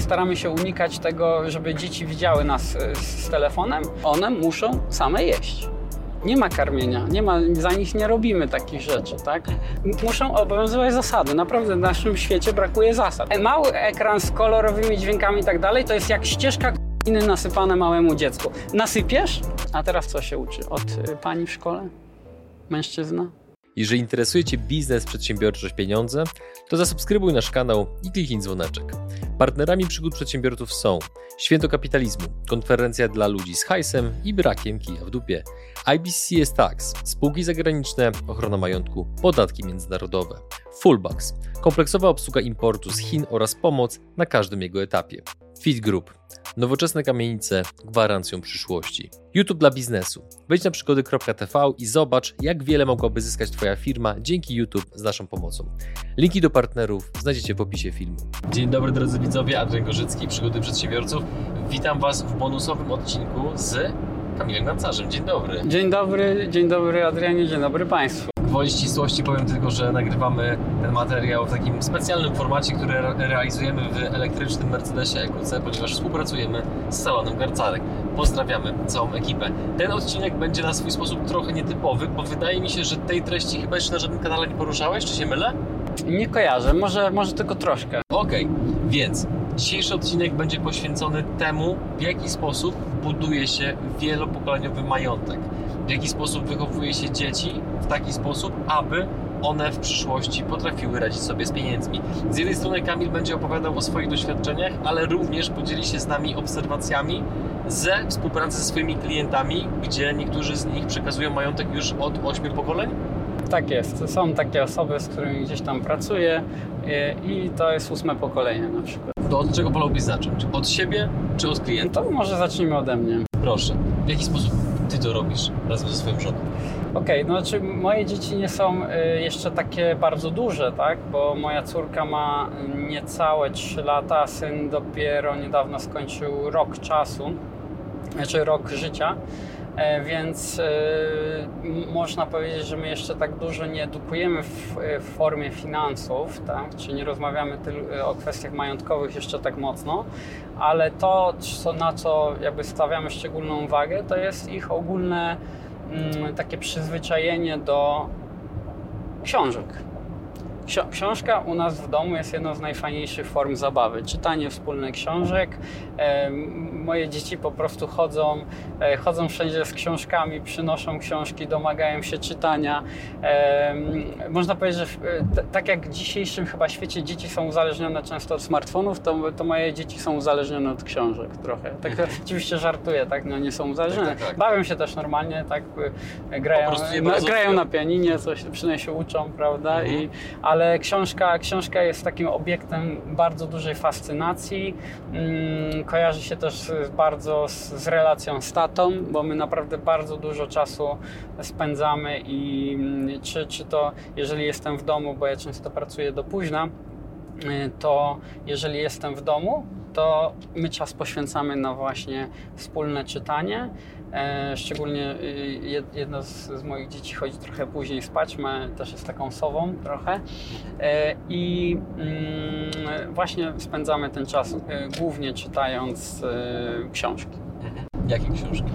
staramy się unikać tego, żeby dzieci widziały nas e, z telefonem. One muszą same jeść. Nie ma karmienia, nie ma, za nich nie robimy takich rzeczy, tak? Muszą obowiązywać zasady. Naprawdę w naszym świecie brakuje zasad. E, Mały ekran z kolorowymi dźwiękami i tak dalej to jest jak ścieżka k***iny nasypane małemu dziecku. Nasypiesz? A teraz co się uczy? Od y, pani w szkole? Mężczyzna? Jeżeli interesuje Cię biznes, przedsiębiorczość, pieniądze, to zasubskrybuj nasz kanał i kliknij dzwoneczek. Partnerami przygód przedsiębiorców są Święto Kapitalizmu, konferencja dla ludzi z hajsem i brakiem kija w dupie, IBCS Tax, spółki zagraniczne, ochrona majątku, podatki międzynarodowe, Fullbacks, kompleksowa obsługa importu z Chin oraz pomoc na każdym jego etapie, Fit Group, nowoczesne kamienice gwarancją przyszłości. YouTube dla biznesu. Wejdź na przygody.tv i zobacz, jak wiele mogłaby zyskać Twoja firma dzięki YouTube z naszą pomocą. Linki do partnerów znajdziecie w opisie filmu. Dzień dobry drodzy widzowie, Adrian Gorzycki, Przygody Przedsiębiorców. Witam Was w bonusowym odcinku z Kamilem Gancarzem. Dzień dobry. Dzień dobry, dzień dobry Adrianie, dzień dobry Państwu. Gwoli ścisłości powiem tylko, że nagrywamy ten materiał w takim specjalnym formacie, który re- realizujemy w elektrycznym Mercedesie EQC, ponieważ współpracujemy z salonem Garcarek. Pozdrawiamy całą ekipę. Ten odcinek będzie na swój sposób trochę nietypowy, bo wydaje mi się, że tej treści chyba jeszcze na żadnym kanale nie poruszałeś, czy się mylę? Nie kojarzę, może, może tylko troszkę. Okej, więc dzisiejszy odcinek będzie poświęcony temu, w jaki sposób buduje się wielopokoleniowy majątek. W jaki sposób wychowuje się dzieci w taki sposób, aby one w przyszłości potrafiły radzić sobie z pieniędzmi. Z jednej strony Kamil będzie opowiadał o swoich doświadczeniach, ale również podzieli się z nami obserwacjami ze współpracy ze swoimi klientami, gdzie niektórzy z nich przekazują majątek już od 8 pokoleń. Tak jest. Są takie osoby, z którymi gdzieś tam pracuję i, i to jest ósme pokolenie na przykład. To od czego wolałbyś zacząć? Od siebie czy od klienta? To może zacznijmy ode mnie. Proszę. W jaki sposób ty to robisz razem ze swoją żoną? Okej, no znaczy moje dzieci nie są y, jeszcze takie bardzo duże, tak? Bo moja córka ma niecałe 3 lata, a syn dopiero niedawno skończył rok czasu, znaczy rok życia. E, Więc m- można powiedzieć, że my jeszcze tak dużo nie edukujemy w, w formie finansów, tak? czy nie rozmawiamy o kwestiach majątkowych jeszcze tak mocno, ale to, co, na co jakby stawiamy szczególną uwagę, to jest ich ogólne mm, takie przyzwyczajenie do książek. Książka u nas w domu jest jedną z najfajniejszych form zabawy. Czytanie wspólnych książek. Em, Moje dzieci po prostu chodzą, e, chodzą wszędzie z książkami, przynoszą książki, domagają się czytania. Em, Można powiedzieć, że e, tak jak w dzisiejszym chyba świecie dzieci są uzależnione często od smartfonów, to, to moje dzieci są uzależnione od książek trochę. Tak oczywiście żartuję, tak? No nie są uzależnione. Tak, tak, tak. Bawią się też normalnie, tak? e, Grają, grają na pianinie, coś przynajmniej się uczą, prawda? Mhm. I, ale książka, książka jest takim obiektem bardzo dużej fascynacji. Mm, kojarzy się też bardzo z, z relacją z tatą, bo my naprawdę bardzo dużo czasu spędzamy i mm, czy, czy to jeżeli jestem w domu, bo ja często pracuję do późna, y, to jeżeli jestem w domu, to my czas poświęcamy na właśnie wspólne czytanie. E, Szczególnie y, jed- jedno z, z moich dzieci chodzi trochę później spać, ma, też jest taką sową trochę. E, I mm, właśnie spędzamy ten czas y, głównie czytając y, książki. Jakie książki?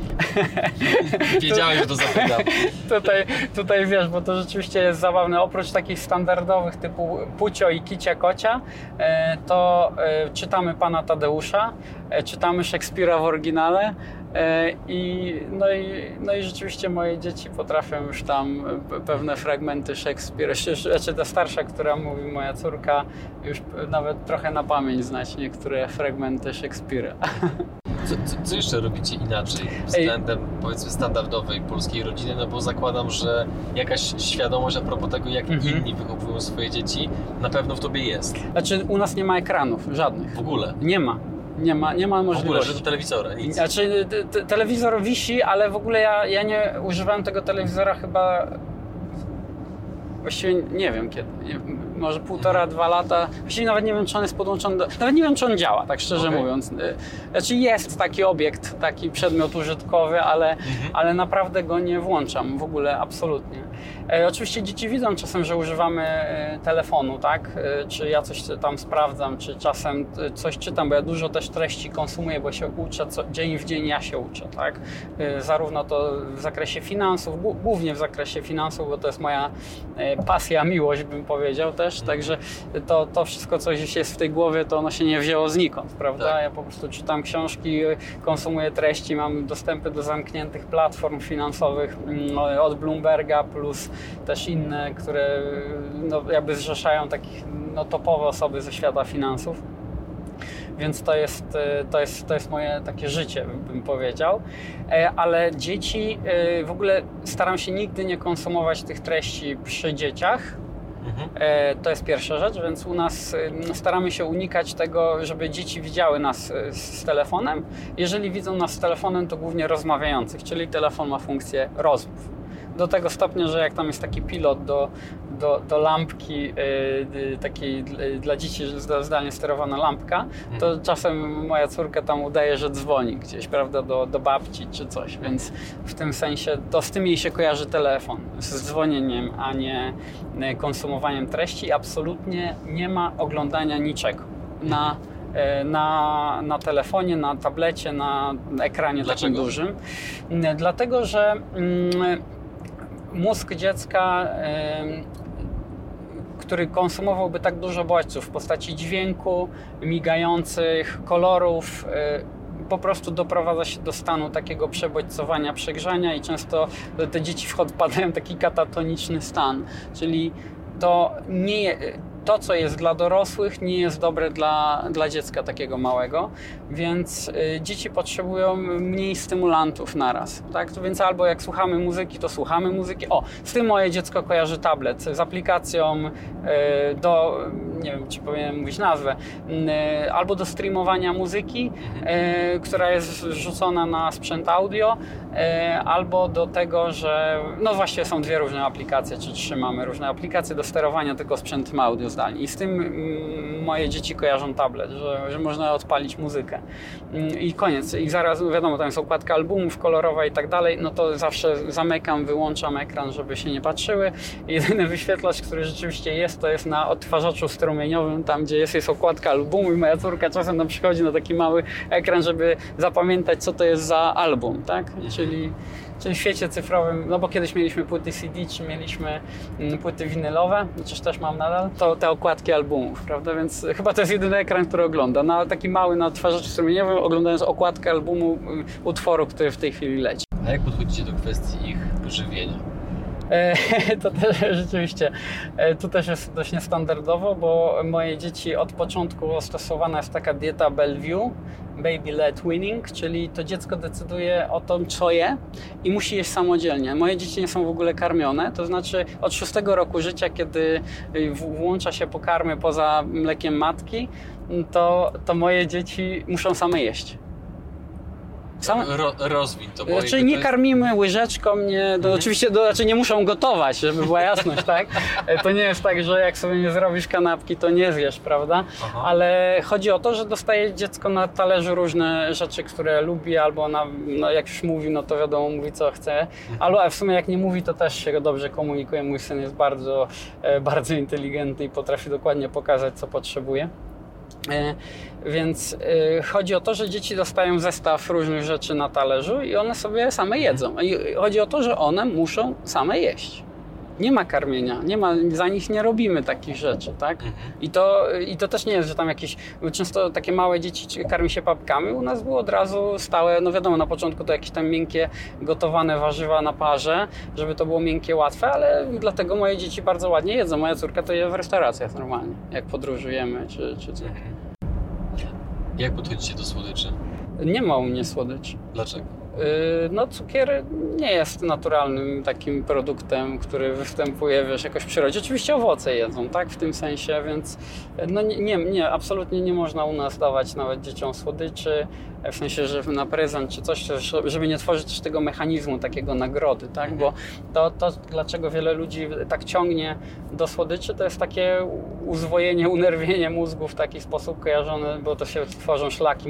Wiedziałem, że to zapytam. Tutaj, tutaj wiesz, bo to rzeczywiście jest zabawne. Oprócz takich standardowych typu Pucio i Kicia Kocia, e, to czytamy Pana Tadeusza, czytamy Szekspira w oryginale. E, I, no, i, no i rzeczywiście moje dzieci potrafią już tam pe- pewne fragmenty Szekspira, znaczy ta starsza, która mówi moja córka, już nawet trochę na pamięć znać niektóre fragmenty Szekspira. Co, co, co jeszcze robicie inaczej względem powiedzmy standardowej polskiej rodziny? No bo zakładam, że jakaś świadomość a propos tego, jak Mhm. inni wychowują swoje dzieci, na pewno w tobie jest. Znaczy u nas nie ma ekranów, żadnych. W ogóle. Nie ma. Nie ma, nie ma W ogóle, możliwości. że do telewizora, nic. Znaczy, te, te, telewizor wisi, ale w ogóle ja, ja nie używałem tego telewizora chyba. Właściwie nie wiem kiedy. Nie, może półtora, dwa lata. Właściwie nawet nie wiem, czy on jest podłączony do... Nawet nie wiem, czy on działa, tak szczerze Okej. mówiąc. Y, Znaczy jest taki obiekt, taki przedmiot użytkowy, ale, Mhm. ale naprawdę go nie włączam w ogóle, absolutnie. E, oczywiście dzieci widzą czasem, że używamy e, telefonu, tak? E, czy ja coś tam sprawdzam, czy czasem coś czytam, bo ja dużo też treści konsumuję, bo się uczę, co, dzień w dzień ja się uczę, tak? E, zarówno to w zakresie finansów, głó- głównie w zakresie finansów, bo to jest moja pasja, miłość bym powiedział też, także to, to wszystko, co gdzieś jest w tej głowie, to ono się nie wzięło znikąd, prawda? Tak. Ja po prostu czytam książki, konsumuję treści, mam dostępy do zamkniętych platform finansowych mm, od Bloomberga, plus też inne, które no, jakby zrzeszają takich no, topowe osoby ze świata finansów. Więc to jest, e, to, jest, to jest moje takie życie, bym powiedział. E, Ale dzieci, e, w ogóle staram się nigdy nie konsumować tych treści przy dzieciach, Mhm. E, To jest pierwsza rzecz, więc u nas y, staramy się unikać tego, żeby dzieci widziały nas y, z telefonem. Jeżeli widzą nas z telefonem, to głównie rozmawiających, czyli telefon ma funkcję rozmów. Do tego stopnia, że jak tam jest taki pilot do, do, do lampki, y, y, takiej dl- dla dzieci zda- zdalnie sterowana lampka, to czasem moja córka tam udaje, że dzwoni gdzieś, prawda, do, do babci czy coś, więc w tym sensie to z tym jej się kojarzy telefon, z dzwonieniem, a nie konsumowaniem treści. Absolutnie nie ma oglądania niczego na, e, na, na telefonie, na tablecie, na ekranie takim Dlaczego? dużym. Mm, Dlatego, że mm, mózg dziecka który konsumowałby tak dużo bodźców w postaci dźwięku, migających, kolorów, po prostu doprowadza się do stanu takiego przebodźcowania, przegrzania i często te dzieci wpadają w taki katatoniczny stan, czyli to nie to, co jest dla dorosłych, nie jest dobre dla, dla dziecka takiego małego, więc y, dzieci potrzebują mniej stymulantów naraz. Tak? Więc albo jak słuchamy muzyki, to słuchamy muzyki. O, z tym moje dziecko kojarzy tablet, z aplikacją y, do, nie wiem, czy powinienem mówić nazwę, y, albo do streamowania muzyki, y, która jest rzucona na sprzęt audio, y, albo do tego, że no właśnie są dwie różne aplikacje, czy trzy mamy różne aplikacje do sterowania tylko sprzętem audio zdalnie. I z tym mm, moje dzieci kojarzą tablet, że, że można odpalić muzykę. Mm, I koniec. I zaraz, wiadomo, tam jest okładka albumów kolorowa i tak dalej, no to zawsze zamykam, wyłączam ekran, żeby się nie patrzyły. Jedyny wyświetlacz, który rzeczywiście jest, to jest na odtwarzaczu strumieniowym, tam gdzie jest, jest okładka albumu i moja córka czasem nam przychodzi na taki mały ekran, żeby zapamiętać, co to jest za album, tak? Czyli W świecie cyfrowym, no bo kiedyś mieliśmy płyty CD, czy mieliśmy mm, płyty winylowe, chociaż też mam nadal, to te okładki albumów, prawda? Więc chyba to jest jedyny ekran, który ogląda. No ale taki mały na odtwarzaczu strumieniowym, oglądając okładkę albumu y, utworu, który w tej chwili leci. A jak podchodzicie do kwestii ich żywienia? E, To też rzeczywiście, e, tu też jest dość niestandardowo, bo moje dzieci od początku stosowana jest taka dieta Bellevue, baby led weaning, czyli to dziecko decyduje o tym, co je i musi jeść samodzielnie. Moje dzieci nie są w ogóle karmione, to znaczy od szóstego roku życia, kiedy y, włącza się pokarmy poza mlekiem matki, to, to moje dzieci muszą same jeść. Same, Ro, rozwiń to, bo znaczy nie jest- karmimy łyżeczką, nie, to oczywiście to, znaczy nie muszą gotować, żeby była jasność, tak? E, To nie jest tak, że jak sobie nie zrobisz kanapki, to nie zjesz, prawda? Aha. Ale chodzi o to, że dostaje dziecko na talerzu różne rzeczy, które lubi, albo na, no jak już mówi, no to wiadomo, mówi co chce. Albo w sumie jak nie mówi, to też się go dobrze komunikuje. Mój syn jest bardzo, e, bardzo inteligentny i potrafi dokładnie pokazać, co potrzebuje. Więc e, chodzi o to, że dzieci dostają zestaw różnych rzeczy na talerzu i one sobie same jedzą. I chodzi o to, że one muszą same jeść. Nie ma karmienia, nie ma, za nich nie robimy takich rzeczy, tak? Mhm. I to, I to też nie jest, że tam jakieś, często takie małe dzieci karmi się papkami, u nas było od razu stałe, no wiadomo, na początku to jakieś tam miękkie, gotowane warzywa na parze, żeby to było miękkie, łatwe, ale dlatego moje dzieci bardzo ładnie jedzą. Moja córka to je w restauracjach normalnie, jak podróżujemy czy, czy coś. Jak podchodzicie do słodyczy? Nie ma u mnie słodyczy. Dlaczego? Y, no cukier nie jest naturalnym takim produktem, który występuje wiesz, jakoś w przyrodzie. Oczywiście owoce jedzą, tak, w tym sensie, więc no nie, nie, nie, absolutnie nie można u nas dawać nawet dzieciom słodyczy, w sensie, że na prezent czy coś, żeby nie tworzyć też tego mechanizmu takiego nagrody, tak, bo to, to dlaczego wiele ludzi tak ciągnie do słodyczy, to jest takie uzwojenie, unerwienie mózgu w taki sposób kojarzone, bo to się tworzą szlaki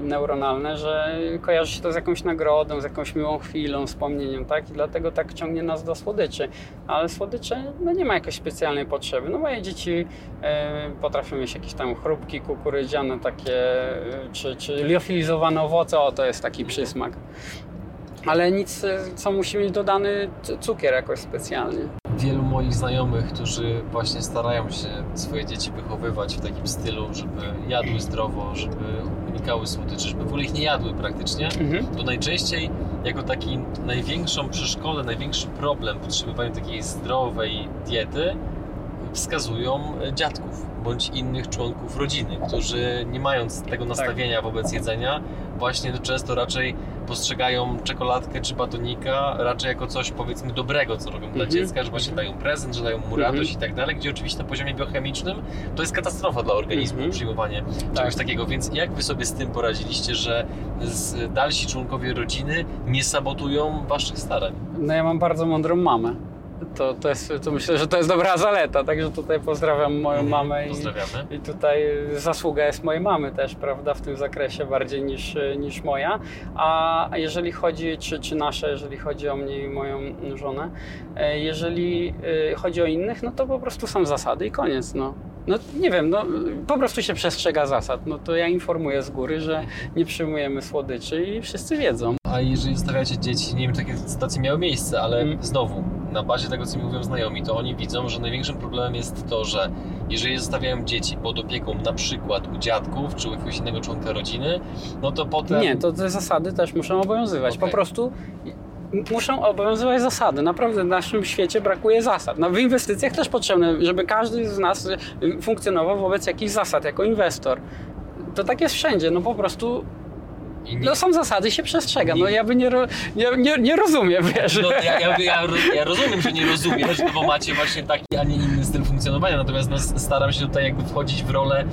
neuronalne, że kojarzy się to z jakąś nagrodą, z jakąś miłą chwilą, wspomnieniem, tak? I dlatego tak ciągnie nas do słodyczy. Ale słodycze, no nie ma jakiejś specjalnej potrzeby. No moje dzieci e, potrafią mieć jakieś tam chrupki kukurydziane takie, e, czy, czy liofilizowane owoce, o to jest taki przysmak ale nic, e, co musi mieć dodany cukier jakoś specjalnie. Wielu moich znajomych, którzy właśnie starają się swoje dzieci wychowywać w takim stylu, żeby jadły zdrowo, żeby unikały słodyczy, żeby w ogóle ich nie jadły praktycznie, mhm. to najczęściej jako taki największą przeszkodę, największy problem potrzebowania takiej zdrowej diety wskazują dziadków bądź innych członków rodziny, którzy nie mając tego tak. nastawienia wobec jedzenia, właśnie często raczej postrzegają czekoladkę czy batonika raczej jako coś powiedzmy dobrego, co robią dla mhm. dziecka, że właśnie dają prezent, że dają mu radość mhm. i tak dalej, gdzie oczywiście na poziomie biochemicznym to jest katastrofa dla organizmu mhm. przyjmowanie tak. czegoś takiego, więc jak Wy sobie z tym poradziliście, że dalsi członkowie rodziny nie sabotują Waszych starań? No ja mam bardzo mądrą mamę to, to, jest, to myślę, że to jest dobra zaleta, także tutaj pozdrawiam moją mhm, mamę i, i tutaj zasługa jest mojej mamy też, prawda, w tym zakresie bardziej niż, niż moja, a jeżeli chodzi, czy, czy nasze, jeżeli chodzi o mnie i moją żonę, e, jeżeli e, chodzi o innych, no to po prostu są zasady i koniec, no. No nie wiem, no po prostu się przestrzega zasad. No to ja informuję z góry, że nie przyjmujemy słodyczy i wszyscy wiedzą. A jeżeli zostawiacie dzieci, nie wiem, czy takie sytuacje miały miejsce, ale mm. znowu, na bazie tego, co mi mówią znajomi, to oni widzą, że największym problemem jest to, że jeżeli zostawiają dzieci pod opieką na przykład u dziadków czy u jakiegoś innego członka rodziny, no to potem... Nie, to te zasady też muszą obowiązywać. Okay. Po prostu muszą obowiązywać zasady. Naprawdę w naszym świecie brakuje zasad. No, w inwestycjach też potrzebne, żeby każdy z nas funkcjonował wobec jakichś zasad jako inwestor. To tak jest wszędzie. No po prostu no są zasady, się przestrzega. No ja by nie, nie, nie, nie rozumiem, wiesz. No, ja, ja, ja, ja, rozumiem, że nie rozumiesz, bo macie właśnie taki, a nie inny styl funkcjonowania, natomiast no, staram się tutaj jakby wchodzić w rolę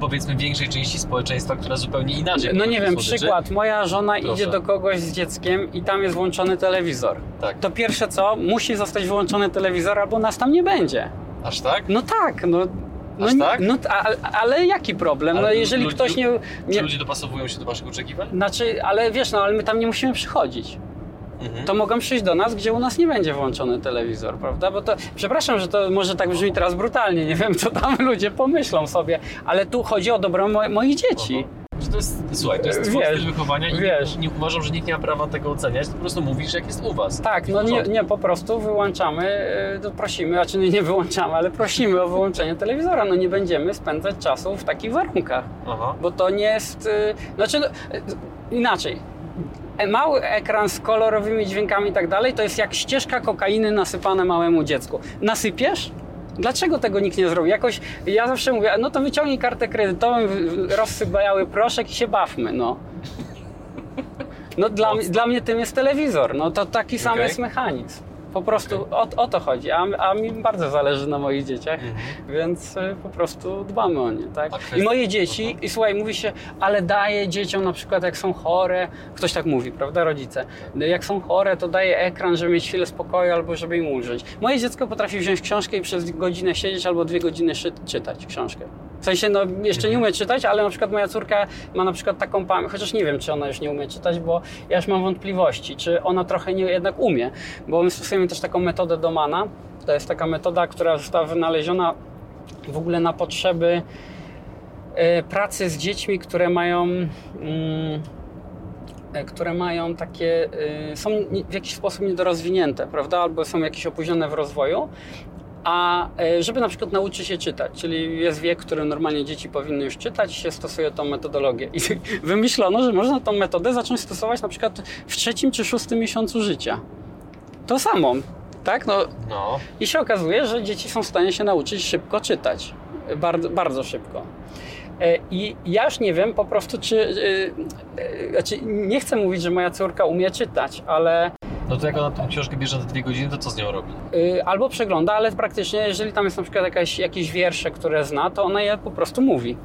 powiedzmy większej części społeczeństwa, która zupełnie inaczej. No nie wiem, słodyczy. przykład, moja żona Proszę. idzie do kogoś z dzieckiem i tam jest włączony telewizor. Tak. To pierwsze co, musi zostać włączony telewizor, albo nas tam nie będzie. Aż tak? No tak, no no, tak? no ale, ale jaki problem? No, ale no, jeżeli ktoś nie, nie... Czy ludzie dopasowują się do waszych oczekiwań? Znaczy, ale wiesz, no ale my tam nie musimy przychodzić. Mhm. To mogą przyjść do nas, gdzie u nas nie będzie włączony telewizor, prawda? Bo to, przepraszam, że to może tak brzmi teraz brutalnie, nie wiem, co tam ludzie pomyślą sobie, ale tu chodzi o dobro mo moich dzieci. Aha to jest, słuchaj, to jest twój styl wychowania i wiesz. Nie, nie, uważam, że nikt nie ma prawa tego oceniać, to po prostu mówisz, jak jest u was. Tak, no nie, nie, po prostu wyłączamy, y, prosimy, znaczy nie, nie wyłączamy, ale prosimy o wyłączenie telewizora, no nie będziemy spędzać czasu w takich warunkach, Aha. bo to nie jest, y, znaczy no, y, inaczej, e, mały ekran z kolorowymi dźwiękami i tak dalej, to jest jak ścieżka kokainy nasypane małemu dziecku. Nasypiesz, Dlaczego tego nikt nie zrobił? Jakoś ja zawsze mówię, no to wyciągnij kartę kredytową, rozsypały proszek i się bawmy, no. No dla, dla mnie tym jest telewizor, no to taki sam okay. jest mechanizm. Po prostu o, o to chodzi, a, a, mi bardzo zależy na moich dzieciach, mhm. więc y, po prostu dbamy o nie, tak? I moje dzieci, i słuchaj, mówi się, ale daję dzieciom na przykład jak są chore, ktoś tak mówi, prawda, rodzice, jak są chore, to daję ekran, żeby mieć chwilę spokoju albo żeby im ulżyć. Moje dziecko potrafi wziąć książkę i przez godzinę siedzieć albo dwie godziny czytać książkę. W sensie, no jeszcze nie umie czytać, ale na przykład moja córka ma na przykład taką pamięć, chociaż nie wiem, czy ona już nie umie czytać, bo ja już mam wątpliwości, czy ona trochę nie, jednak umie, bo my stosujemy też taką metodę Domana. To jest taka metoda, która została wynaleziona w ogóle na potrzeby e, pracy z dziećmi, które mają mm, e, które mają takie, e, są w jakiś sposób niedorozwinięte, prawda, albo są jakieś opóźnione w rozwoju a e, żeby na przykład nauczyć się czytać, czyli jest wiek, który normalnie dzieci powinny już czytać, się stosuje tą metodologię. I wymyślono, że można tą metodę zacząć stosować na przykład w trzecim czy szóstym miesiącu życia. To samo, tak? No. no. I się okazuje, że dzieci są w stanie się nauczyć szybko czytać. Bardzo, bardzo szybko. E, I ja już nie wiem po prostu, czy. Znaczy, nie chcę mówić, że moja córka umie czytać, ale. No to jak ona tą książkę bierze na dwie godziny, to co z nią robi? Albo przegląda, ale praktycznie, jeżeli tam jest na przykład jakaś, jakieś wiersze, które zna, to ona je po prostu mówi.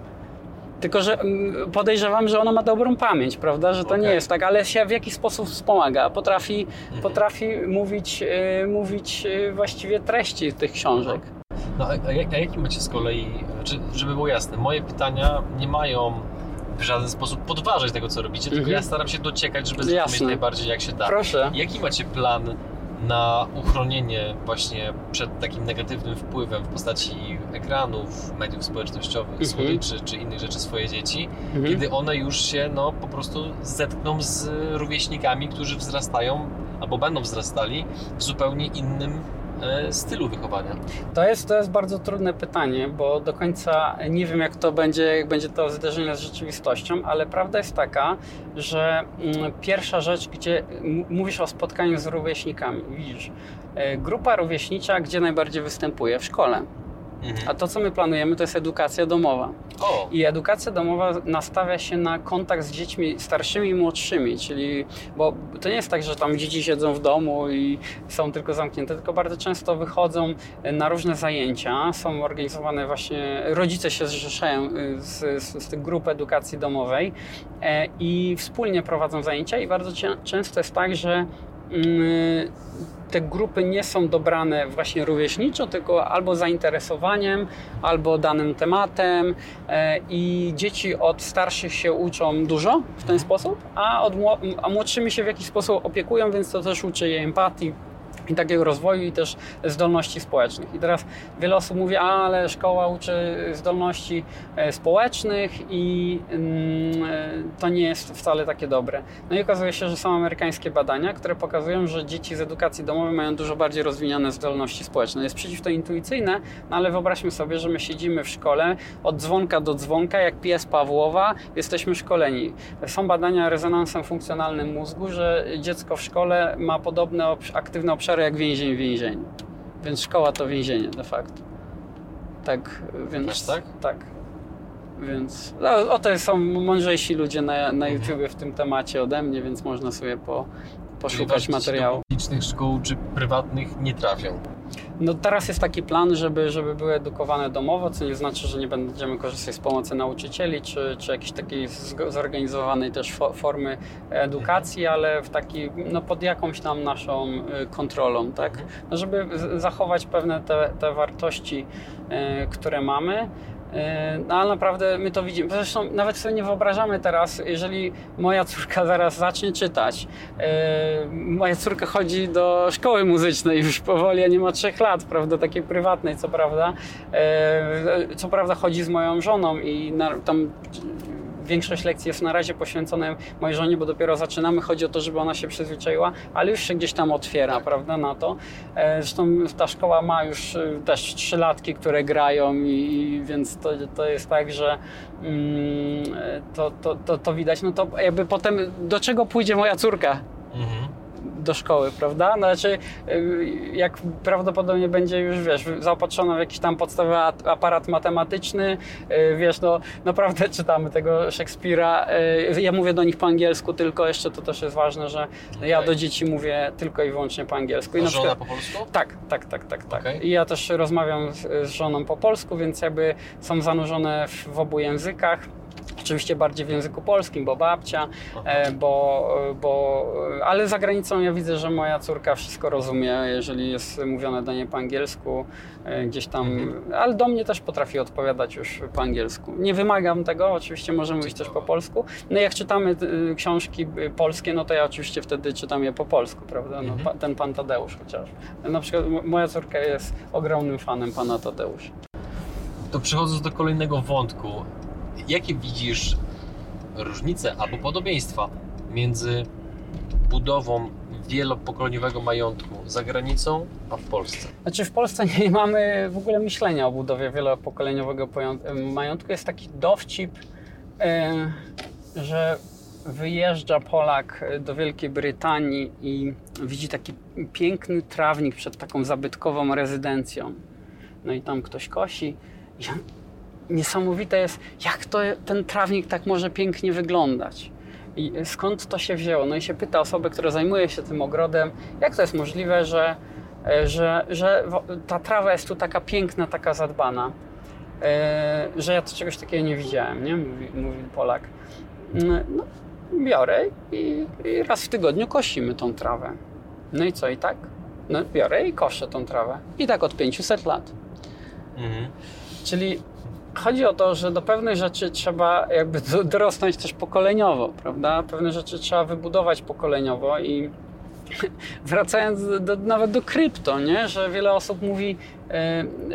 Tylko, że mm, podejrzewam, że ona ma dobrą pamięć, prawda? Że to okay. nie jest tak, ale się w jakiś sposób wspomaga. Potrafi, mhm. potrafi mówić, yy, mówić yy, właściwie treści tych książek. No, a, a jaki macie z kolei, znaczy, żeby było jasne, moje pytania nie mają w żaden sposób podważać tego, co robicie, tylko mhm. ja staram się dociekać, żeby zrozumieć najbardziej jak się da. Proszę. Jaki macie plan na uchronienie właśnie przed takim negatywnym wpływem w postaci ekranów, mediów społecznościowych, mhm. słodyczy czy innych rzeczy swoje dzieci, mhm. kiedy one już się no, po prostu zetkną z rówieśnikami, którzy wzrastają albo będą wzrastali w zupełnie innym stylu wychowania? To jest, to jest bardzo trudne pytanie, bo do końca nie wiem, jak to będzie, jak będzie to zderzenie z rzeczywistością, ale prawda jest taka, że mm, pierwsza rzecz, gdzie mówisz o spotkaniu z rówieśnikami, widzisz, e, grupa rówieśnicza, gdzie najbardziej występuje? W szkole. Mhm. A to, co my planujemy, to jest edukacja domowa. O. I edukacja domowa nastawia się na kontakt z dziećmi starszymi i młodszymi, czyli, bo to nie jest tak, że tam dzieci siedzą w domu i są tylko zamknięte, tylko bardzo często wychodzą na różne zajęcia, są organizowane właśnie, rodzice się zrzeszają y, z, z, z tych grup edukacji domowej e, i wspólnie prowadzą zajęcia i bardzo często jest tak, że te grupy nie są dobrane właśnie rówieśniczo, tylko albo zainteresowaniem, albo danym tematem e, i dzieci od starszych się uczą dużo w ten sposób, a, od, a młodszymi się w jakiś sposób opiekują, więc to też uczy je empatii, i takiego rozwoju i też zdolności społecznych. I teraz wiele osób mówi, ale szkoła uczy zdolności e, społecznych i mm, e, to nie jest wcale takie dobre. No i okazuje się, że są amerykańskie badania, które pokazują, że dzieci z edukacji domowej mają dużo bardziej rozwinione zdolności społeczne. Jest przeciw to intuicyjne, no ale wyobraźmy sobie, że my siedzimy w szkole od dzwonka do dzwonka, jak pies Pawłowa, jesteśmy szkoleni. Są badania rezonansem funkcjonalnym mózgu, że dziecko w szkole ma podobne aktywne obszary jak więzień w więzieniu. Więc szkoła to więzienie de facto. Tak, więc... tak? Tak. Więc no, o to są mądrzejsi ludzie na, na. YouTubie w tym temacie ode mnie, więc można sobie po, poszukać materiału. publicznych szkół czy prywatnych nie trafią. No teraz jest taki plan, żeby, żeby były edukowane domowo, co nie znaczy, że nie będziemy korzystać z pomocy nauczycieli, czy, czy jakiejś takiej zorganizowanej też formy edukacji, ale w taki, no pod jakąś tam naszą y, kontrolą, tak? Mhm. No żeby zachować pewne te, te wartości, y, które mamy, no ale naprawdę my to widzimy. Zresztą nawet sobie nie wyobrażamy teraz, jeżeli moja córka zaraz zacznie czytać. E, moja córka chodzi do szkoły muzycznej już powoli, a nie ma trzech lat, prawda, takiej prywatnej, co prawda. E, co prawda chodzi z moją żoną i tam większość lekcji jest na razie poświęcone mojej żonie, bo dopiero zaczynamy. Chodzi o to, żeby ona się przyzwyczaiła, ale już się gdzieś tam otwiera, prawda, na to. E, zresztą ta szkoła ma już e, też trzylatki, które grają i więc to, to jest tak, że mm, e, to, to, to, to widać. No to jakby potem do czego pójdzie moja córka? Mhm do szkoły, prawda? No, znaczy, y, jak prawdopodobnie będzie już, wiesz, zaopatrzona w jakiś tam podstawowy aparat matematyczny, y, wiesz, no naprawdę czytamy tego Szekspira. Y, ja mówię do nich po angielsku tylko, jeszcze to też jest ważne, że ja do dzieci mówię tylko i wyłącznie po angielsku. I na żona po polsku? Tak, tak, tak, tak, tak. Okay. I ja też rozmawiam z, z żoną po polsku, więc jakby są zanurzone w, w obu językach. Oczywiście bardziej w języku polskim, bo babcia, e, bo, bo, ale za granicą ja widzę, że moja córka wszystko rozumie, jeżeli jest mówione do niej po angielsku, e, gdzieś tam, mhm. ale do mnie też potrafi odpowiadać już po angielsku. Nie wymagam tego, oczywiście możemy mówić też po polsku. No jak czytamy e, książki polskie, no to ja oczywiście wtedy czytam je po polsku, prawda? No, mhm. ten pan Tadeusz chociażby. Na przykład moja córka jest ogromnym fanem pana Tadeusza. To przechodząc do kolejnego wątku, jakie widzisz różnice albo podobieństwa między budową wielopokoleniowego majątku za granicą, a w Polsce? Znaczy w Polsce nie mamy w ogóle myślenia o budowie wielopokoleniowego majątku. Jest taki dowcip, że wyjeżdża Polak do Wielkiej Brytanii i widzi taki piękny trawnik przed taką zabytkową rezydencją. No i tam ktoś kosi niesamowite jest, jak to, ten trawnik tak może pięknie wyglądać. I skąd to się wzięło? No i się pyta osobę, która zajmuje się tym ogrodem, jak to jest możliwe, że, e, że, że ta trawa jest tu taka piękna, taka zadbana, e, że ja to czegoś takiego nie widziałem, nie? Mówi, mówi Polak. Mm, no, biorę i, i raz w tygodniu kosimy tą trawę. No i co, i tak? No, biorę i koszę tą trawę. I tak od 500 lat. Mhm. Czyli chodzi o to, że do pewnych rzeczy trzeba jakby dorosnąć też pokoleniowo, prawda? Pewne rzeczy trzeba wybudować pokoleniowo i wracając do, nawet do krypto, nie? że wiele osób mówi,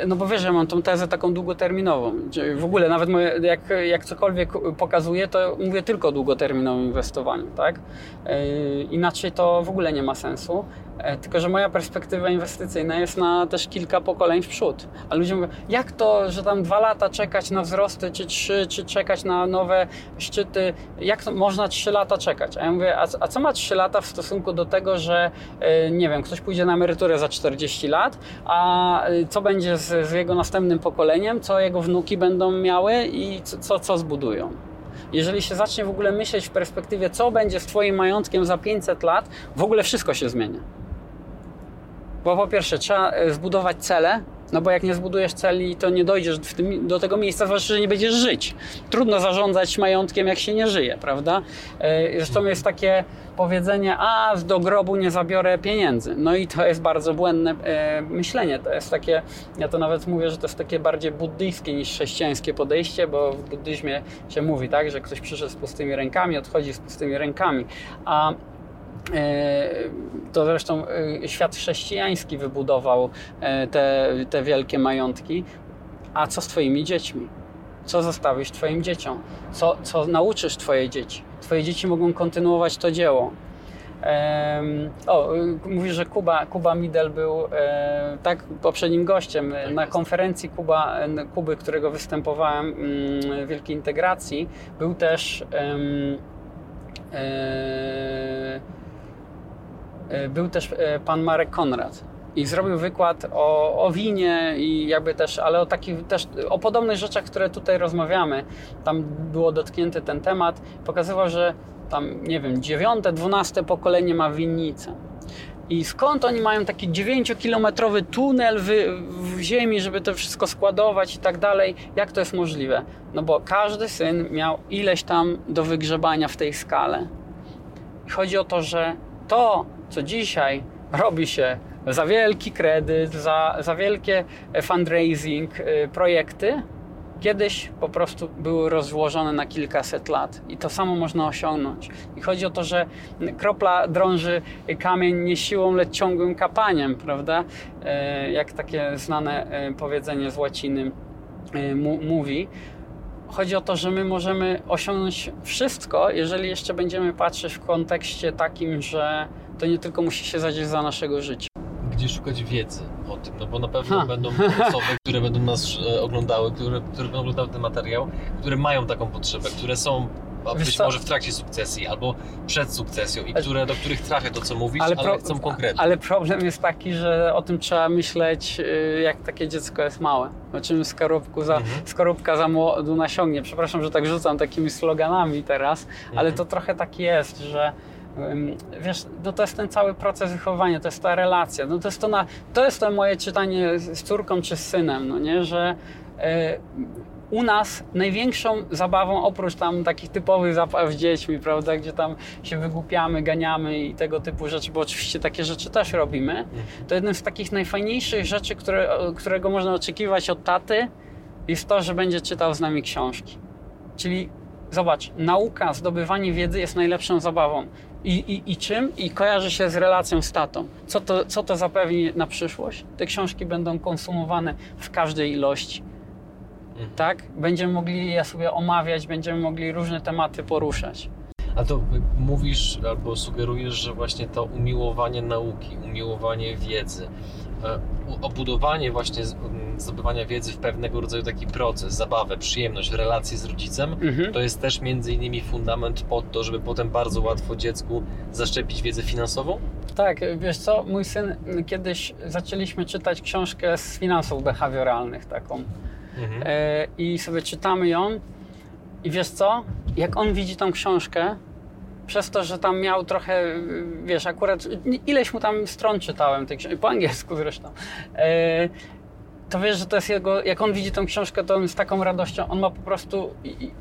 no bo wiesz, że mam tą tezę taką długoterminową. W ogóle nawet moje, jak, jak cokolwiek pokazuję, to mówię tylko o długoterminowym inwestowaniu, tak? E, inaczej to w ogóle nie ma sensu. E, tylko, że moja perspektywa inwestycyjna jest na też kilka pokoleń w przód. A ludzie mówią, jak to, że tam dwa lata czekać na wzrosty, czy trzy, czy czekać na nowe szczyty, jak to można trzy lata czekać? A ja mówię, a, a co ma trzy lata w stosunku do tego, że e, nie wiem, ktoś pójdzie na emeryturę za 40 lat, a e, co będzie z, z jego następnym pokoleniem, co jego wnuki będą miały i co, co, co zbudują? Jeżeli się zacznie w ogóle myśleć w perspektywie, co będzie z Twoim majątkiem za 500 lat, w ogóle wszystko się zmienia. Bo po pierwsze trzeba e, zbudować cele, no bo jak nie zbudujesz celi, to nie dojdziesz tym, do tego miejsca, zwłaszcza, że nie będziesz żyć. Trudno zarządzać majątkiem, jak się nie żyje, prawda? E, zresztą jest takie powiedzenie, a do grobu nie zabiorę pieniędzy. No i to jest bardzo błędne e, myślenie. To jest takie, ja to nawet mówię, że to jest takie bardziej buddyjskie niż chrześcijańskie podejście, bo w buddyzmie się mówi, tak, że ktoś przyszedł z pustymi rękami, odchodzi z pustymi rękami. A to zresztą e, świat chrześcijański wybudował e, te, te wielkie majątki. A co z Twoimi dziećmi? Co zostawisz Twoim dzieciom? Co, co nauczysz Twoje dzieci? Twoje dzieci mogą kontynuować to dzieło. o, mówi, że Kuba, Kuba Midel był tak poprzednim gościem na konferencji Kuba, Kuby, którego występowałem mm, w Wielkiej Integracji. Był też E, był też e, pan Marek Konrad i zrobił wykład o, o winie i jakby też, ale o takich też, o podobnych rzeczach, które tutaj rozmawiamy. Tam było dotknięty ten temat. Pokazywał, że tam, nie wiem, dziewiąte, dwunaste pokolenie ma winnicę. I skąd oni mają taki 9-kilometrowy tunel w, w, ziemi, żeby to wszystko składować i tak dalej? Jak to jest możliwe? No bo każdy syn miał ileś tam do wygrzebania w tej skale. I chodzi o to, że to, co dzisiaj robi się za wielki kredyt, za, za wielkie fundraising, y, projekty, kiedyś po prostu były rozłożone na kilkaset lat i to samo można osiągnąć. I chodzi o to, że kropla drąży kamień nie siłą, lecz ciągłym kapaniem, prawda? Y, jak takie znane y, powiedzenie z łaciny mówi. Chodzi o to, że my możemy osiągnąć wszystko, jeżeli jeszcze będziemy patrzeć w kontekście takim, że to nie tylko musi się zadzieć za naszego życia. Gdzie szukać wiedzy o tym? No bo na pewno ha. będą osoby, które będą nas e, oglądały, które, które będą oglądały ten materiał, które mają taką potrzebę, które są być może w trakcie sukcesji albo przed sukcesją i które, do których trafia to, co mówisz, ale, ale chcą konkretnie. Ale problem jest taki, że o tym trzeba myśleć, y, jak takie dziecko jest małe. O czym skorupku za, mhm. skorupka za młodu nasiągnie. Przepraszam, że tak rzucam takimi sloganami teraz, mhm. ale to trochę tak jest, że wiesz, no to jest ten cały proces wychowania, to jest ta relacja, no to jest to, na, to jest to moje czytanie z córką czy z synem, no nie, że e, u nas największą zabawą, oprócz tam takich typowych zabaw z dziećmi, prawda, gdzie tam się wygłupiamy, ganiamy i tego typu rzeczy, bo oczywiście takie rzeczy też robimy, to jednym z takich najfajniejszych rzeczy, które, którego można oczekiwać od taty, jest to, że będzie czytał z nami książki. Czyli zobacz, nauka, zdobywanie wiedzy jest najlepszą zabawą. I, i, I czym? I kojarzy się z relacją z tatą. Co to, co to zapewni na przyszłość? Te książki będą konsumowane w każdej ilości. Mhm. Tak? Będziemy mogli je sobie omawiać, będziemy mogli różne tematy poruszać. A to mówisz albo sugerujesz, że właśnie to umiłowanie nauki, umiłowanie wiedzy, obudowanie właśnie zdobywania wiedzy w pewnego rodzaju taki proces, zabawę, przyjemność, relacje z rodzicem, mhm. to jest też między innymi fundament pod to, żeby potem bardzo łatwo dziecku zaszczepić wiedzę finansową? Tak, wiesz co, mój syn kiedyś zaczęliśmy czytać książkę z finansów behawioralnych taką. mhm. e, i sobie czytamy ją i wiesz co, jak on widzi tą książkę, przez to, że tam miał trochę, wiesz, akurat ileś mu tam stron czytałem, tej książki, po angielsku zresztą, e, to wiesz, że to jest jego, jak on widzi tą książkę, to on z taką radością, on ma po prostu,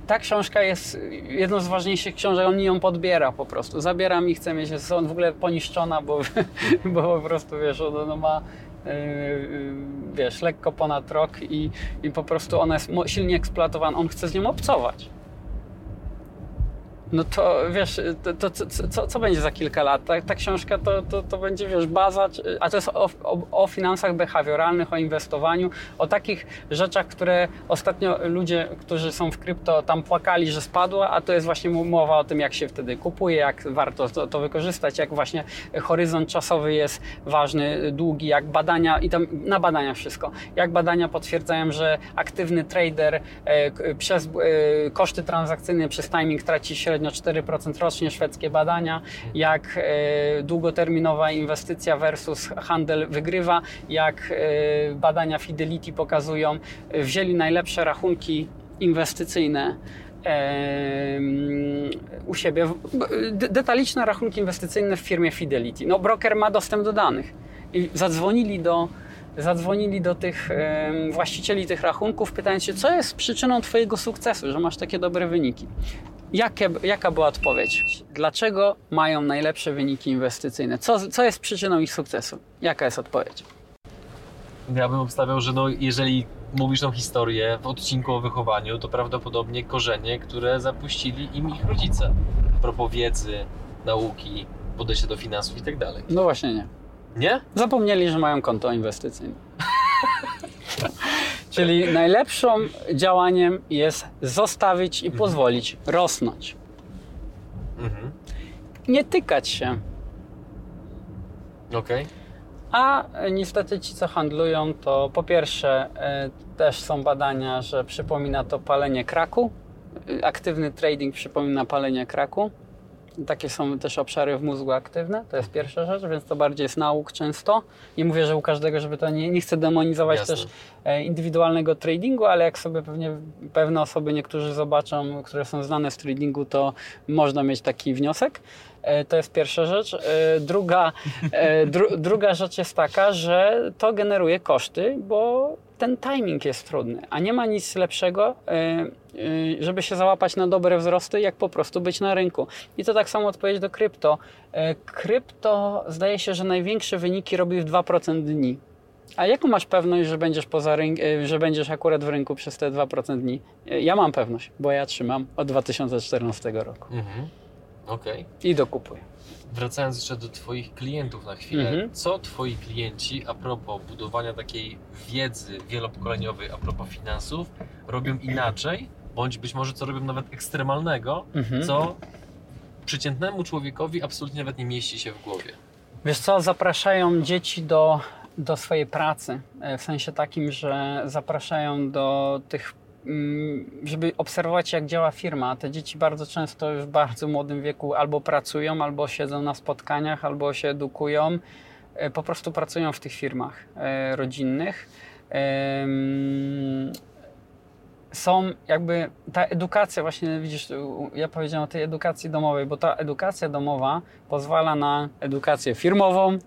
ta książka jest jedną z ważniejszych książek, on mi ją podbiera po prostu, zabiera mi, chce mieć, jest on w ogóle poniszczona, bo, bo po prostu, wiesz, ona ma yy, wiesz, lekko ponad rok i, i po prostu ona jest silnie eksploatowana, on chce z nią obcować. No to wiesz, to, to, co, co będzie za kilka lat? Ta, ta książka to, to, to będzie, wiesz, baza, a to jest o, o, o, finansach behawioralnych, o inwestowaniu, o takich rzeczach, które ostatnio ludzie, którzy są w krypto, tam płakali, że spadła, a to jest właśnie mowa o tym, jak się wtedy kupuje, jak warto to, to wykorzystać, jak właśnie horyzont czasowy jest ważny, długi, jak badania, i tam na badania wszystko, jak badania potwierdzają, że aktywny trader e, przez e, koszty transakcyjne, przez timing traci średnio średnio 4% rocznie szwedzkie badania, jak e, długoterminowa inwestycja versus handel wygrywa, jak e, badania Fidelity pokazują, wzięli najlepsze rachunki inwestycyjne u siebie, detaliczne rachunki inwestycyjne w firmie Fidelity. No, broker ma dostęp do danych i zadzwonili do zadzwonili do tych właścicieli tych rachunków, pytając się, co jest przyczyną Twojego sukcesu, że masz takie dobre wyniki. Jakie, jaka była odpowiedź? Dlaczego mają najlepsze wyniki inwestycyjne? Co, co jest przyczyną ich sukcesu? Jaka jest odpowiedź? Ja bym obstawiał, że no, jeżeli mówisz tą historię w odcinku o wychowaniu, to prawdopodobnie korzenie, które zapuścili im ich rodzice. A propos wiedzy, nauki, podejścia do finansów i tak dalej. No właśnie nie. Nie? Zapomnieli, że mają konto inwestycyjne. Czyli najlepszym działaniem jest zostawić i mhm. pozwolić rosnąć. Mhm. Nie tykać się. Okej. Okay. A niestety ci, co handlują, to po pierwsze y, też są badania, że przypomina to palenie kraku. Aktywny trading przypomina palenie kraku. Takie są też obszary w mózgu aktywne, to jest pierwsza rzecz, więc to bardziej jest nauk często. Nie mówię, że u każdego, żeby to nie, nie chcę demonizować Jasne. też e, indywidualnego tradingu, ale jak sobie pewnie pewne osoby niektórzy zobaczą, które są znane z tradingu, to można mieć taki wniosek. E, to jest pierwsza rzecz. E, druga, dru, druga rzecz jest taka, że to generuje koszty, bo ten timing jest trudny, a nie ma nic lepszego, e, e, żeby się załapać na dobre wzrosty, jak po prostu być na rynku. I to tak samo odpowiedź do krypto. E, krypto zdaje się, że największe wyniki robi w 2% dni. A jaką masz pewność, że będziesz, poza że będziesz akurat w rynku przez te 2% dni? Ja mam pewność, bo ja trzymam od 2014 roku. Mhm. Okej. I dokupuję. Wracając jeszcze do Twoich klientów na chwilę, mhm. co Twoi klienci a propos budowania takiej wiedzy wielopokoleniowej a propos finansów robią inaczej, bądź być może co robią nawet ekstremalnego, mhm. co przeciętnemu człowiekowi absolutnie nawet nie mieści się w głowie? Wiesz co, zapraszają dzieci do, do swojej pracy, e, w sensie takim, że zapraszają do tych żeby obserwować, jak działa firma. Te dzieci bardzo często już w bardzo młodym wieku albo pracują, albo siedzą na spotkaniach, albo się edukują. E, po prostu pracują w tych firmach e, rodzinnych. Są jakby ta edukacja, właśnie widzisz, ja powiedziałem o tej edukacji domowej, bo ta edukacja domowa pozwala na edukację firmową,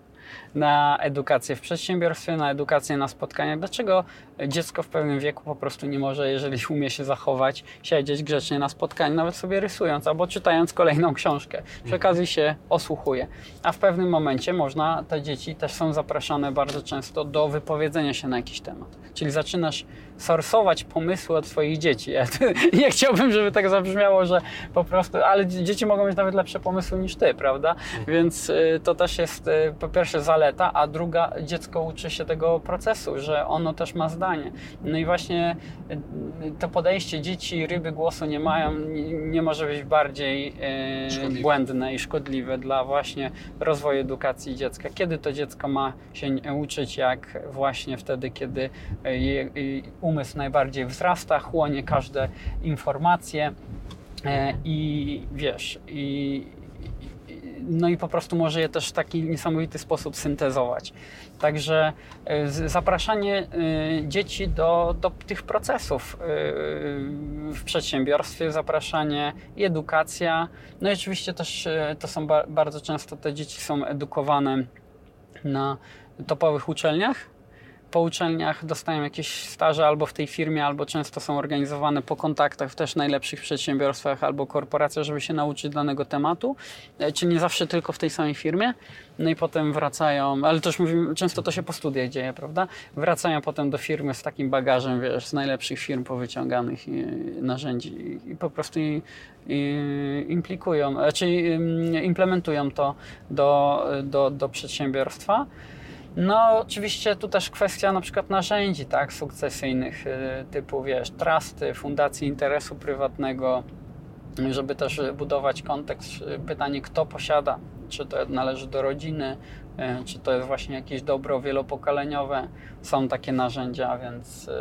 na edukację w przedsiębiorstwie, na edukację na spotkaniach. Dlaczego dziecko w pewnym wieku po prostu nie może, jeżeli umie się zachować, siedzieć grzecznie na spotkaniu, nawet sobie rysując albo czytając kolejną książkę. Przy okazji się osłuchuje. A w pewnym momencie można, te dzieci też są zapraszane bardzo często do wypowiedzenia się na jakiś temat. Czyli zaczynasz sorsować pomysły od swoich dzieci. Ja nie chciałbym, żeby tak zabrzmiało, że po prostu, ale dzieci mogą mieć nawet lepsze pomysły niż ty, prawda? Więc y, to też jest y, po pierwsze zaleta, a druga dziecko uczy się tego procesu, że ono też ma zdanie. No i właśnie y, to podejście dzieci ryby głosu nie mają, nie może być bardziej błędne i szkodliwe dla właśnie rozwoju edukacji dziecka. Kiedy to dziecko ma się uczyć, jak właśnie wtedy, kiedy umysł najbardziej wzrasta, chłonie każde informacje i wiesz, i no i po prostu może je też w taki niesamowity sposób syntezować. Także y, zapraszanie y, dzieci do, do tych procesów w przedsiębiorstwie, zapraszanie i edukacja. No i oczywiście też to są bardzo często te dzieci są edukowane na topowych uczelniach, po uczelniach dostają jakieś staże albo w tej firmie, albo często są organizowane po kontaktach w też najlepszych przedsiębiorstwach albo korporacjach, żeby się nauczyć danego tematu, e, czy nie zawsze tylko w tej samej firmie. No i potem wracają, ale też mówimy, często to się po studiach dzieje, prawda? Wracają potem do firmy z takim bagażem, wiesz, z najlepszych firm powyciąganych narzędzi i po prostu i, i implikują, e, czyli implementują to do, do, do przedsiębiorstwa. No, oczywiście tu też kwestia na przykład narzędzi, tak, sukcesyjnych, y, typu, wiesz, trusty, fundacji interesu prywatnego, żeby też budować kontekst, y, pytanie, kto posiada, czy to należy do rodziny, czy to jest właśnie jakieś dobro wielopokoleniowe. Są takie narzędzia, więc e,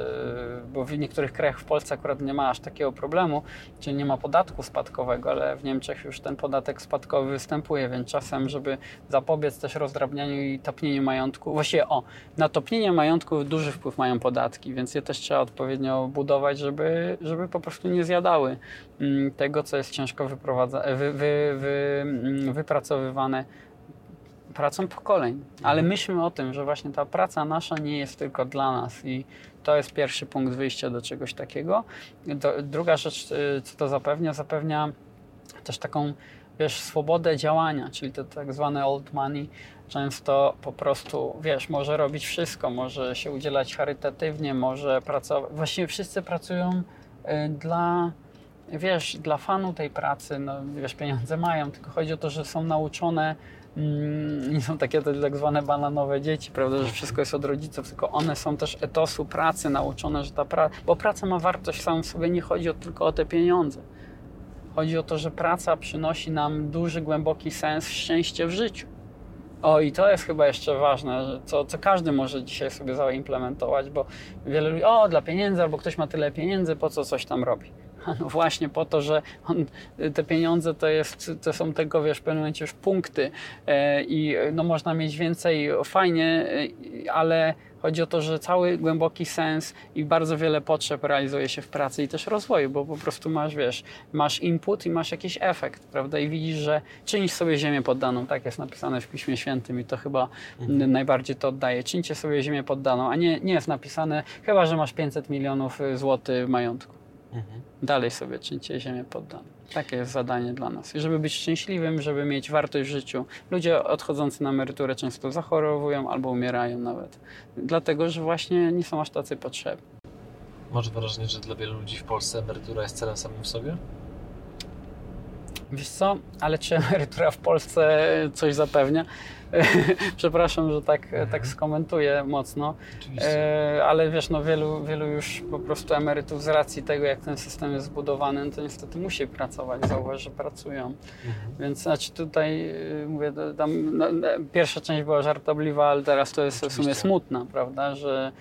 bo w niektórych krajach w Polsce akurat nie ma aż takiego problemu, czyli nie ma podatku spadkowego, ale w Niemczech już ten podatek spadkowy występuje, więc czasem, żeby zapobiec też rozdrabnianiu i topnieniu majątku, właściwie o, na topnienie majątku duży wpływ mają podatki, więc je też trzeba odpowiednio budować, żeby, żeby po prostu nie zjadały mm, tego, co jest ciężko wy, wy, wy, mm, wypracowywane pracą pokoleń. Ale mhm. myślmy o tym, że właśnie ta praca nasza nie jest tylko dla nas i to jest pierwszy punkt wyjścia do czegoś takiego. druga rzecz, y, co to zapewnia, zapewnia też taką, wiesz, swobodę działania, czyli to tak zwane old money. Często po prostu, wiesz, może robić wszystko, może się udzielać charytatywnie, może pracować. Właściwie wszyscy pracują y, dla wiesz, dla fanu tej pracy, no wiesz, pieniądze mają, tylko chodzi o to, że są nauczone nie są takie te tak zwane bananowe dzieci, prawda, że wszystko jest od rodziców, tylko one są też etosu pracy nauczone, że ta praca, bo praca ma wartość samą sobie, nie chodzi tylko o te pieniądze. Chodzi o to, że praca przynosi nam duży, głęboki sens, szczęście w życiu. O, i to jest chyba jeszcze ważne, co, co każdy może dzisiaj sobie zaimplementować, bo wiele ludzi, o, dla pieniędzy, albo ktoś ma tyle pieniędzy, po co coś tam robi. No właśnie po to, że on, te pieniądze to, jest, to są tego, wiesz, w pewnym momencie już punkty e, i no, można mieć więcej, fajnie, e, ale chodzi o to, że cały głęboki sens i bardzo wiele potrzeb realizuje się w pracy i też rozwoju, bo po prostu masz, wiesz, masz input i masz jakiś efekt, prawda? I widzisz, że czynisz sobie ziemię poddaną, tak jest napisane w Piśmie Świętym i to chyba mhm. najbardziej to oddaje. Czyńcie sobie ziemię poddaną, a nie, nie jest napisane, chyba, że masz 500 milionów złotych majątku. Mhm. Dalej sobie czyńcie ziemię poddaną. Takie jest zadanie dla nas. I żeby być szczęśliwym, żeby mieć wartość w życiu. Ludzie odchodzący na emeryturę często zachorowują albo umierają nawet. Dlatego, że właśnie nie są aż tacy potrzebni. Masz wrażenie, że dla wielu ludzi w Polsce emerytura jest celem samym w sobie? Wiesz co, ale czy emerytura w Polsce coś zapewnia? Przepraszam, że tak, mhm. tak skomentuję mocno. E, ale wiesz, no wielu, wielu już po prostu emerytów z racji tego, jak ten system jest zbudowany, no to niestety musi pracować. Zauważ, że pracują. Mhm. Więc znaczy tutaj y, mówię, tam, no, pierwsza część była żartobliwa, ale teraz to jest Oczywiście. w sumie smutna, prawda, że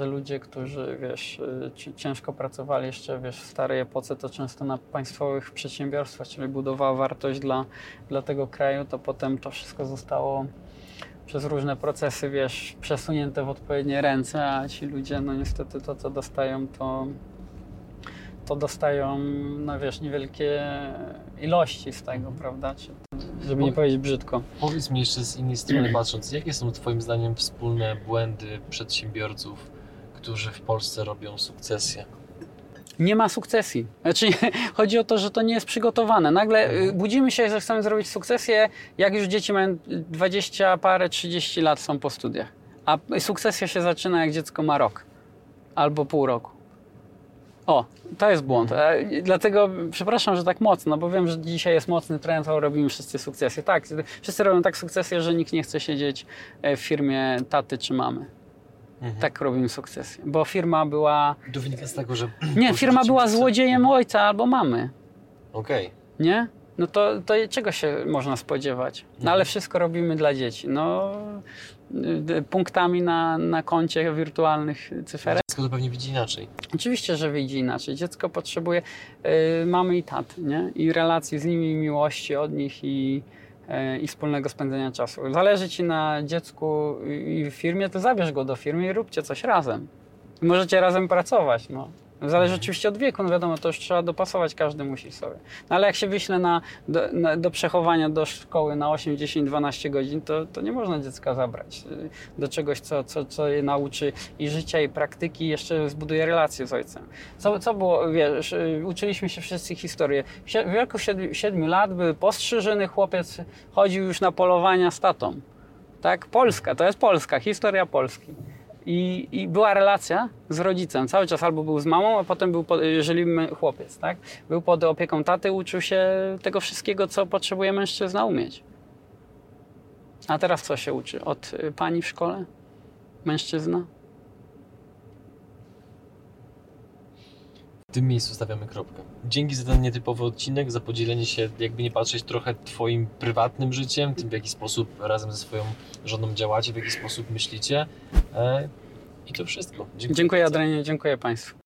że ludzie, którzy wiesz, y, ciężko pracowali jeszcze wiesz, w starej epoce, to często na państwowych przedsiębiorstwach, czyli budowała wartość dla, dla tego kraju, to potem to wszystko zostało przez różne procesy, wiesz, przesunięte w odpowiednie ręce, a ci ludzie, no niestety to, co dostają, to, to dostają, no wiesz, niewielkie ilości z tego, prawda? Czy, żeby nie powiedzieć brzydko. Powiedz mi jeszcze z innej strony patrząc, jakie są Twoim zdaniem wspólne błędy przedsiębiorców którzy w Polsce robią sukcesję? Nie ma sukcesji. Znaczy, chodzi o to, że to nie jest przygotowane. Nagle y, mhm. budzimy się, że chcemy zrobić sukcesję, jak już dzieci mają 20 parę, 30 lat są po studiach. A sukcesja się zaczyna, jak dziecko ma rok albo pół roku. O, to jest błąd. E, dlatego przepraszam, że tak mocno, bo wiem, że dzisiaj jest mocny trend, a robimy wszyscy sukcesję. Tak, wszyscy robią tak sukcesję, że nikt nie chce siedzieć e, w firmie taty czy mamy. Mhm. Tak robimy sukcesję. Bo firma była. To wynika z tego, że. Nie, firma była złodziejem ojca albo mamy. Okej. Okay. Nie? No to, to czego się można spodziewać? No mhm. ale wszystko robimy dla dzieci. No, y, punktami na, na koncie wirtualnych cyferek. Dziecko to pewnie widzi inaczej. Oczywiście, że widzi inaczej. Dziecko potrzebuje y, mamy i taty, nie? I relacji z nimi, miłości od nich i i wspólnego spędzenia czasu. Zależy Ci na dziecku i firmie, to zabierz go do firmy i róbcie coś razem. Możecie razem pracować. No. Zależy oczywiście od wieku, no wiadomo, to już trzeba dopasować, każdy musi sobie. No ale jak się wyśle na, do, na, do przechowania do szkoły na 8, 10, 12 godzin, to, to nie można dziecka zabrać do czegoś, co, co, co je nauczy i życia, i praktyki, i jeszcze zbuduje relacje z ojcem. Co, co było, wiesz, uczyliśmy się wszyscy historię. W wieku 7 lat był postrzyżony chłopiec, chodził już na polowania z tatą. Tak? Polska, to jest Polska, historia Polski. I, I była relacja z rodzicem. Cały czas albo był z mamą, a potem był, pod, jeżeli chłopiec, tak? Był pod opieką taty, uczył się tego wszystkiego, co potrzebuje mężczyzna umieć. A teraz co się uczy? Od y, pani w szkole? Mężczyzna? W tym miejscu stawiamy kropkę. Dzięki za ten nietypowy odcinek, za podzielenie się, jakby nie patrzeć, trochę Twoim prywatnym życiem, tym w jaki sposób razem ze swoją żoną działacie, w jaki sposób myślicie. E, I to wszystko. Dziękuję bardzo. Adrianie, dziękuję Państwu.